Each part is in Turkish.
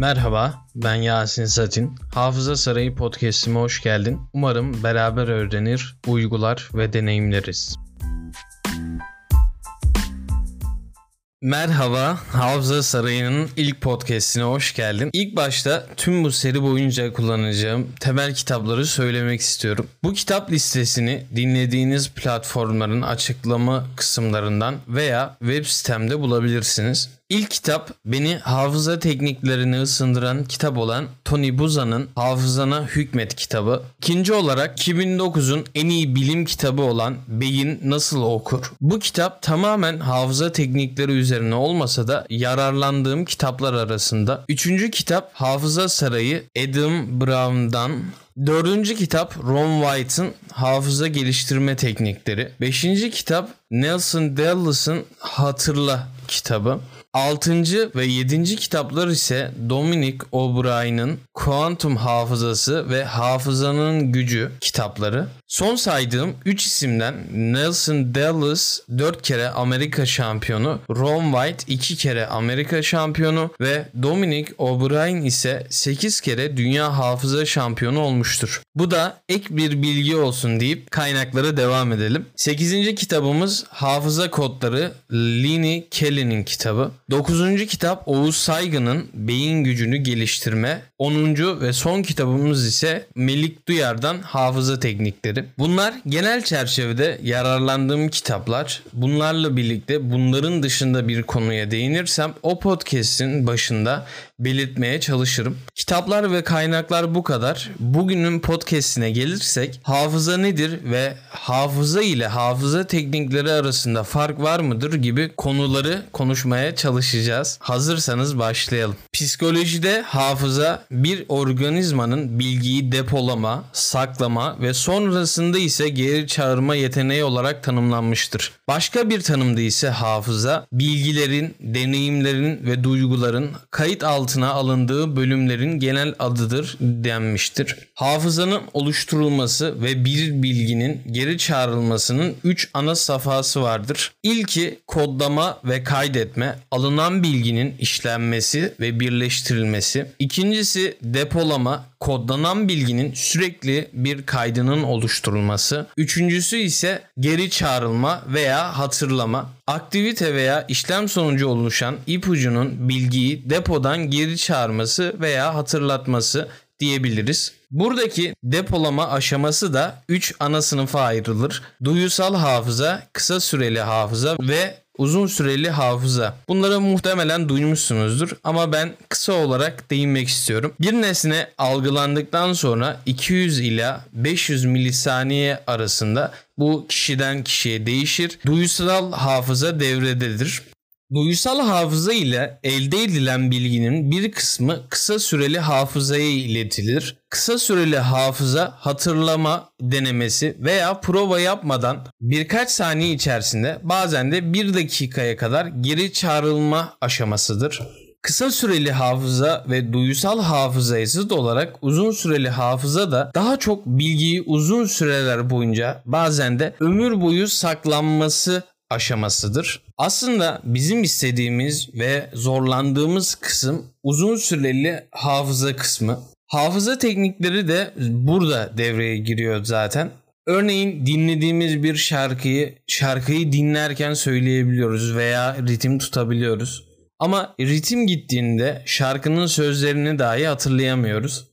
Merhaba, ben Yasin Satin. Hafıza Sarayı podcast'ime hoş geldin. Umarım beraber öğrenir, uygular ve deneyimleriz. Merhaba, Hafıza Sarayı'nın ilk podcastine hoş geldin. İlk başta tüm bu seri boyunca kullanacağım temel kitapları söylemek istiyorum. Bu kitap listesini dinlediğiniz platformların açıklama kısımlarından veya web sitemde bulabilirsiniz. İlk kitap beni hafıza tekniklerini ısındıran kitap olan Tony Buzan'ın Hafızana Hükmet kitabı. İkinci olarak 2009'un en iyi bilim kitabı olan Beyin Nasıl Okur. Bu kitap tamamen hafıza teknikleri üzerine olmasa da yararlandığım kitaplar arasında. Üçüncü kitap Hafıza Sarayı Adam Brown'dan Dördüncü kitap Ron White'ın Hafıza Geliştirme Teknikleri. Beşinci kitap Nelson Dallas'ın Hatırla kitabı. Altıncı ve yedinci kitaplar ise Dominic O'Brien'in Kuantum Hafızası ve Hafızanın Gücü kitapları. Son saydığım 3 isimden Nelson Dallas 4 kere Amerika şampiyonu, Ron White 2 kere Amerika şampiyonu ve Dominic O'Brien ise 8 kere dünya hafıza şampiyonu olmuştur. Bu da ek bir bilgi olsun deyip kaynaklara devam edelim. 8. kitabımız Hafıza Kodları Lini Kelly'nin kitabı. 9. kitap Oğuz Saygın'ın Beyin Gücünü Geliştirme. 10. ve son kitabımız ise Melik Duyar'dan Hafıza Teknikleri. Bunlar genel çerçevede yararlandığım kitaplar. Bunlarla birlikte bunların dışında bir konuya değinirsem o podcast'in başında belirtmeye çalışırım. Kitaplar ve kaynaklar bu kadar. Bugünün podcast'ine gelirsek hafıza nedir ve hafıza ile hafıza teknikleri arasında fark var mıdır gibi konuları konuşmaya çalışacağız. Hazırsanız başlayalım. Psikolojide hafıza bir organizmanın bilgiyi depolama, saklama ve sonrasında ise geri çağırma yeteneği olarak tanımlanmıştır. Başka bir tanımda ise hafıza bilgilerin, deneyimlerin ve duyguların kayıt altına alındığı bölümlerin genel adıdır denmiştir. Hafızanın oluşturulması ve bir bilginin geri çağrılmasının 3 ana safhası vardır. İlki kodlama ve kaydetme, alınan bilginin işlenmesi ve birleştirilmesi. İkincisi depolama, kodlanan bilginin sürekli bir kaydının oluşturulması. Üçüncüsü ise geri çağrılma veya hatırlama. Aktivite veya işlem sonucu oluşan ipucunun bilgiyi depodan geri çağırması veya hatırlatması diyebiliriz. Buradaki depolama aşaması da 3 ana sınıfa ayrılır. Duyusal hafıza, kısa süreli hafıza ve uzun süreli hafıza. Bunları muhtemelen duymuşsunuzdur ama ben kısa olarak değinmek istiyorum. Bir nesne algılandıktan sonra 200 ila 500 milisaniye arasında bu kişiden kişiye değişir. Duyusal hafıza devrededir. Duyusal hafıza ile elde edilen bilginin bir kısmı kısa süreli hafızaya iletilir. Kısa süreli hafıza hatırlama denemesi veya prova yapmadan birkaç saniye içerisinde bazen de bir dakikaya kadar geri çağrılma aşamasıdır. Kısa süreli hafıza ve duyusal hafızaya zıt olarak uzun süreli hafıza da daha çok bilgiyi uzun süreler boyunca bazen de ömür boyu saklanması aşamasıdır. Aslında bizim istediğimiz ve zorlandığımız kısım uzun süreli hafıza kısmı. Hafıza teknikleri de burada devreye giriyor zaten. Örneğin dinlediğimiz bir şarkıyı şarkıyı dinlerken söyleyebiliyoruz veya ritim tutabiliyoruz. Ama ritim gittiğinde şarkının sözlerini dahi hatırlayamıyoruz.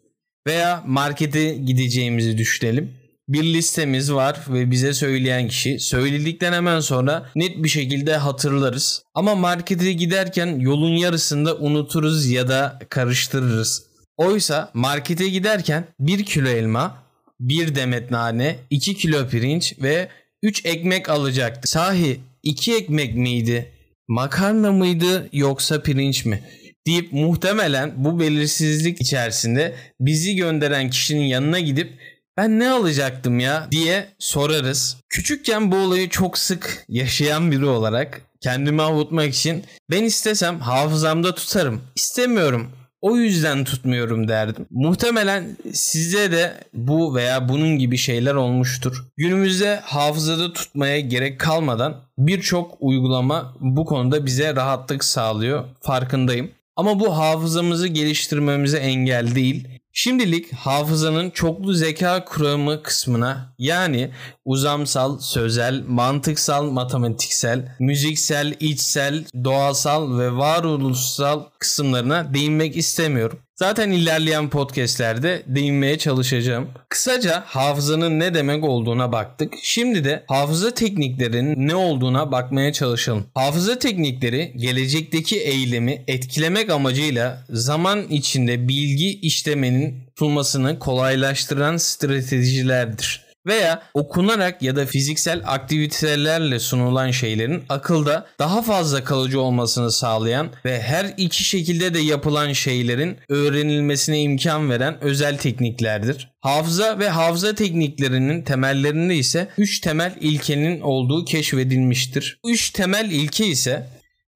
Veya markete gideceğimizi düşünelim bir listemiz var ve bize söyleyen kişi söyledikten hemen sonra net bir şekilde hatırlarız. Ama markete giderken yolun yarısında unuturuz ya da karıştırırız. Oysa markete giderken 1 kilo elma, 1 demet nane, 2 kilo pirinç ve 3 ekmek alacaktı. Sahi 2 ekmek miydi? Makarna mıydı yoksa pirinç mi? deyip muhtemelen bu belirsizlik içerisinde bizi gönderen kişinin yanına gidip ben ne alacaktım ya diye sorarız. Küçükken bu olayı çok sık yaşayan biri olarak kendimi avutmak için ben istesem hafızamda tutarım. İstemiyorum. O yüzden tutmuyorum derdim. Muhtemelen size de bu veya bunun gibi şeyler olmuştur. Günümüzde hafızada tutmaya gerek kalmadan birçok uygulama bu konuda bize rahatlık sağlıyor. Farkındayım. Ama bu hafızamızı geliştirmemize engel değil. Şimdilik hafızanın çoklu zeka kuramı kısmına yani uzamsal, sözel, mantıksal, matematiksel, müziksel, içsel, doğasal ve varoluşsal kısımlarına değinmek istemiyorum. Zaten ilerleyen podcastlerde değinmeye çalışacağım. Kısaca hafızanın ne demek olduğuna baktık. Şimdi de hafıza tekniklerinin ne olduğuna bakmaya çalışalım. Hafıza teknikleri gelecekteki eylemi etkilemek amacıyla zaman içinde bilgi işlemenin tutulmasını kolaylaştıran stratejilerdir veya okunarak ya da fiziksel aktivitelerle sunulan şeylerin akılda daha fazla kalıcı olmasını sağlayan ve her iki şekilde de yapılan şeylerin öğrenilmesine imkan veren özel tekniklerdir. Hafıza ve hafıza tekniklerinin temellerinde ise 3 temel ilkenin olduğu keşfedilmiştir. 3 temel ilke ise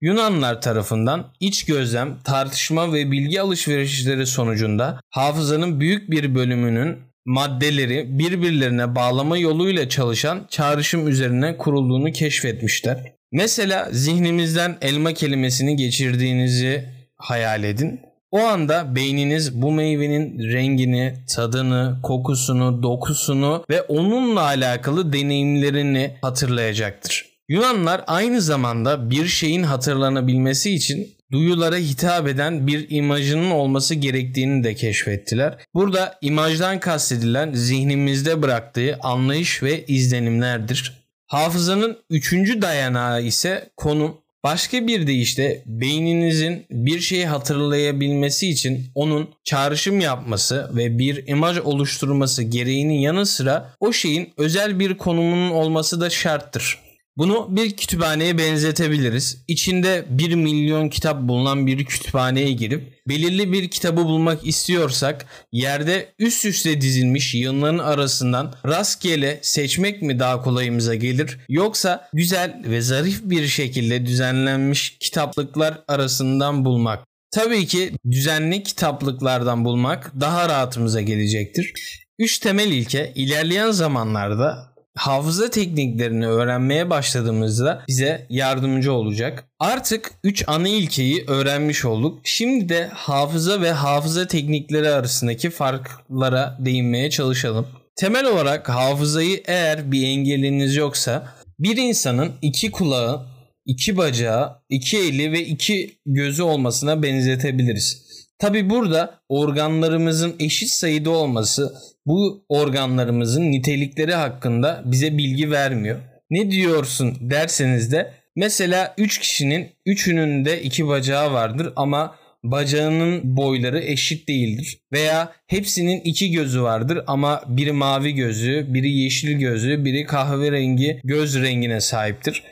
Yunanlar tarafından iç gözlem, tartışma ve bilgi alışverişleri sonucunda hafızanın büyük bir bölümünün maddeleri birbirlerine bağlama yoluyla çalışan çağrışım üzerine kurulduğunu keşfetmişler. Mesela zihnimizden elma kelimesini geçirdiğinizi hayal edin. O anda beyniniz bu meyvenin rengini, tadını, kokusunu, dokusunu ve onunla alakalı deneyimlerini hatırlayacaktır. Yunanlar aynı zamanda bir şeyin hatırlanabilmesi için duyulara hitap eden bir imajının olması gerektiğini de keşfettiler. Burada imajdan kastedilen zihnimizde bıraktığı anlayış ve izlenimlerdir. Hafızanın üçüncü dayanağı ise konum. Başka bir deyişle beyninizin bir şeyi hatırlayabilmesi için onun çağrışım yapması ve bir imaj oluşturması gereğinin yanı sıra o şeyin özel bir konumunun olması da şarttır. Bunu bir kütüphaneye benzetebiliriz. İçinde 1 milyon kitap bulunan bir kütüphaneye girip belirli bir kitabı bulmak istiyorsak yerde üst üste dizilmiş yığınların arasından rastgele seçmek mi daha kolayımıza gelir yoksa güzel ve zarif bir şekilde düzenlenmiş kitaplıklar arasından bulmak Tabii ki düzenli kitaplıklardan bulmak daha rahatımıza gelecektir. Üç temel ilke ilerleyen zamanlarda hafıza tekniklerini öğrenmeye başladığımızda bize yardımcı olacak. Artık 3 ana ilkeyi öğrenmiş olduk. Şimdi de hafıza ve hafıza teknikleri arasındaki farklara değinmeye çalışalım. Temel olarak hafızayı eğer bir engeliniz yoksa bir insanın iki kulağı, iki bacağı, iki eli ve iki gözü olmasına benzetebiliriz. Tabi burada organlarımızın eşit sayıda olması bu organlarımızın nitelikleri hakkında bize bilgi vermiyor. Ne diyorsun derseniz de mesela 3 kişinin 3'ünün de 2 bacağı vardır ama bacağının boyları eşit değildir. Veya hepsinin iki gözü vardır ama biri mavi gözü, biri yeşil gözü, biri kahverengi göz rengine sahiptir.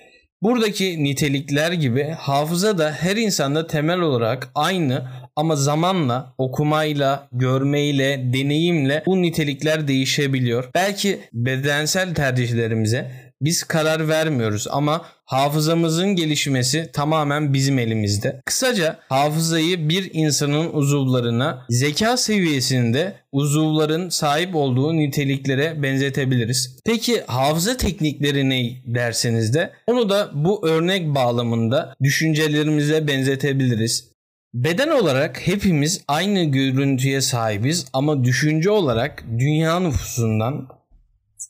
Buradaki nitelikler gibi hafıza da her insanda temel olarak aynı ama zamanla, okumayla, görmeyle, deneyimle bu nitelikler değişebiliyor. Belki bedensel tercihlerimize biz karar vermiyoruz ama hafızamızın gelişmesi tamamen bizim elimizde. Kısaca hafızayı bir insanın uzuvlarına zeka seviyesinde uzuvların sahip olduğu niteliklere benzetebiliriz. Peki hafıza teknikleri ne derseniz de onu da bu örnek bağlamında düşüncelerimize benzetebiliriz. Beden olarak hepimiz aynı görüntüye sahibiz ama düşünce olarak dünya nüfusundan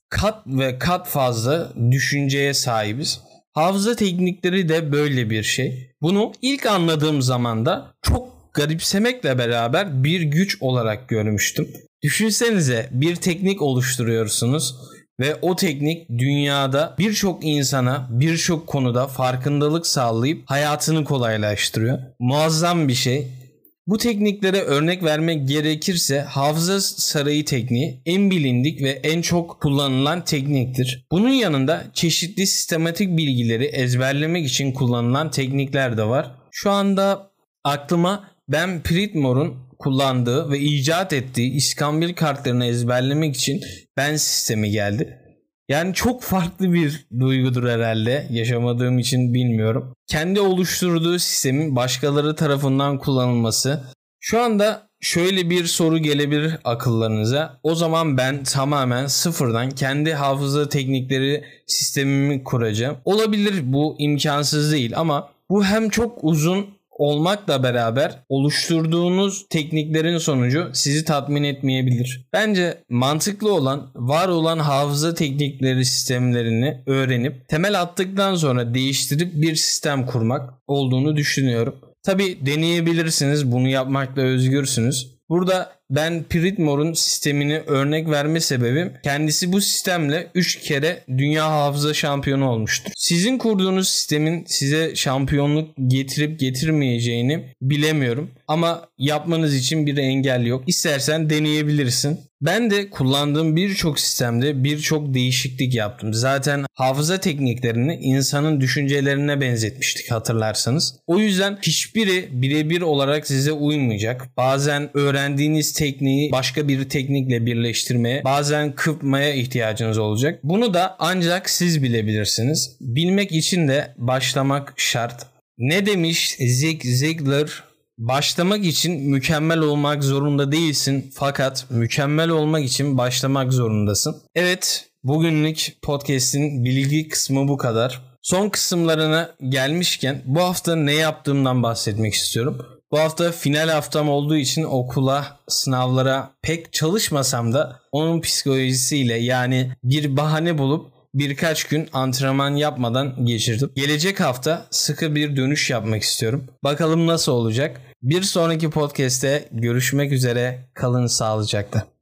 kat ve kat fazla düşünceye sahibiz. Hafıza teknikleri de böyle bir şey. Bunu ilk anladığım zaman da çok garipsemekle beraber bir güç olarak görmüştüm. Düşünsenize bir teknik oluşturuyorsunuz ve o teknik dünyada birçok insana birçok konuda farkındalık sağlayıp hayatını kolaylaştırıyor. Muazzam bir şey. Bu tekniklere örnek vermek gerekirse hafıza sarayı tekniği en bilindik ve en çok kullanılan tekniktir. Bunun yanında çeşitli sistematik bilgileri ezberlemek için kullanılan teknikler de var. Şu anda aklıma Ben Pritmore'un kullandığı ve icat ettiği iskambil kartlarını ezberlemek için Ben sistemi geldi. Yani çok farklı bir duygudur herhalde. Yaşamadığım için bilmiyorum. Kendi oluşturduğu sistemin başkaları tarafından kullanılması. Şu anda şöyle bir soru gelebilir akıllarınıza. O zaman ben tamamen sıfırdan kendi hafıza teknikleri sistemimi kuracağım. Olabilir bu imkansız değil ama bu hem çok uzun olmakla beraber oluşturduğunuz tekniklerin sonucu sizi tatmin etmeyebilir. Bence mantıklı olan var olan hafıza teknikleri sistemlerini öğrenip temel attıktan sonra değiştirip bir sistem kurmak olduğunu düşünüyorum. Tabi deneyebilirsiniz bunu yapmakla özgürsünüz. Burada ben Pritmore'un sistemini örnek verme sebebim kendisi bu sistemle 3 kere dünya hafıza şampiyonu olmuştur. Sizin kurduğunuz sistemin size şampiyonluk getirip getirmeyeceğini bilemiyorum ama yapmanız için bir engel yok. İstersen deneyebilirsin. Ben de kullandığım birçok sistemde birçok değişiklik yaptım. Zaten hafıza tekniklerini insanın düşüncelerine benzetmiştik hatırlarsanız. O yüzden hiçbiri birebir olarak size uymayacak. Bazen öğrendiğiniz tekniği başka bir teknikle birleştirmeye, bazen kırpmaya ihtiyacınız olacak. Bunu da ancak siz bilebilirsiniz. Bilmek için de başlamak şart. Ne demiş Zig Ziglar? Başlamak için mükemmel olmak zorunda değilsin fakat mükemmel olmak için başlamak zorundasın. Evet, bugünlük podcast'in bilgi kısmı bu kadar. Son kısımlarına gelmişken bu hafta ne yaptığımdan bahsetmek istiyorum. Bu hafta final haftam olduğu için okula, sınavlara pek çalışmasam da onun psikolojisiyle yani bir bahane bulup birkaç gün antrenman yapmadan geçirdim. Gelecek hafta sıkı bir dönüş yapmak istiyorum. Bakalım nasıl olacak. Bir sonraki podcast'te görüşmek üzere. Kalın sağlıcakla.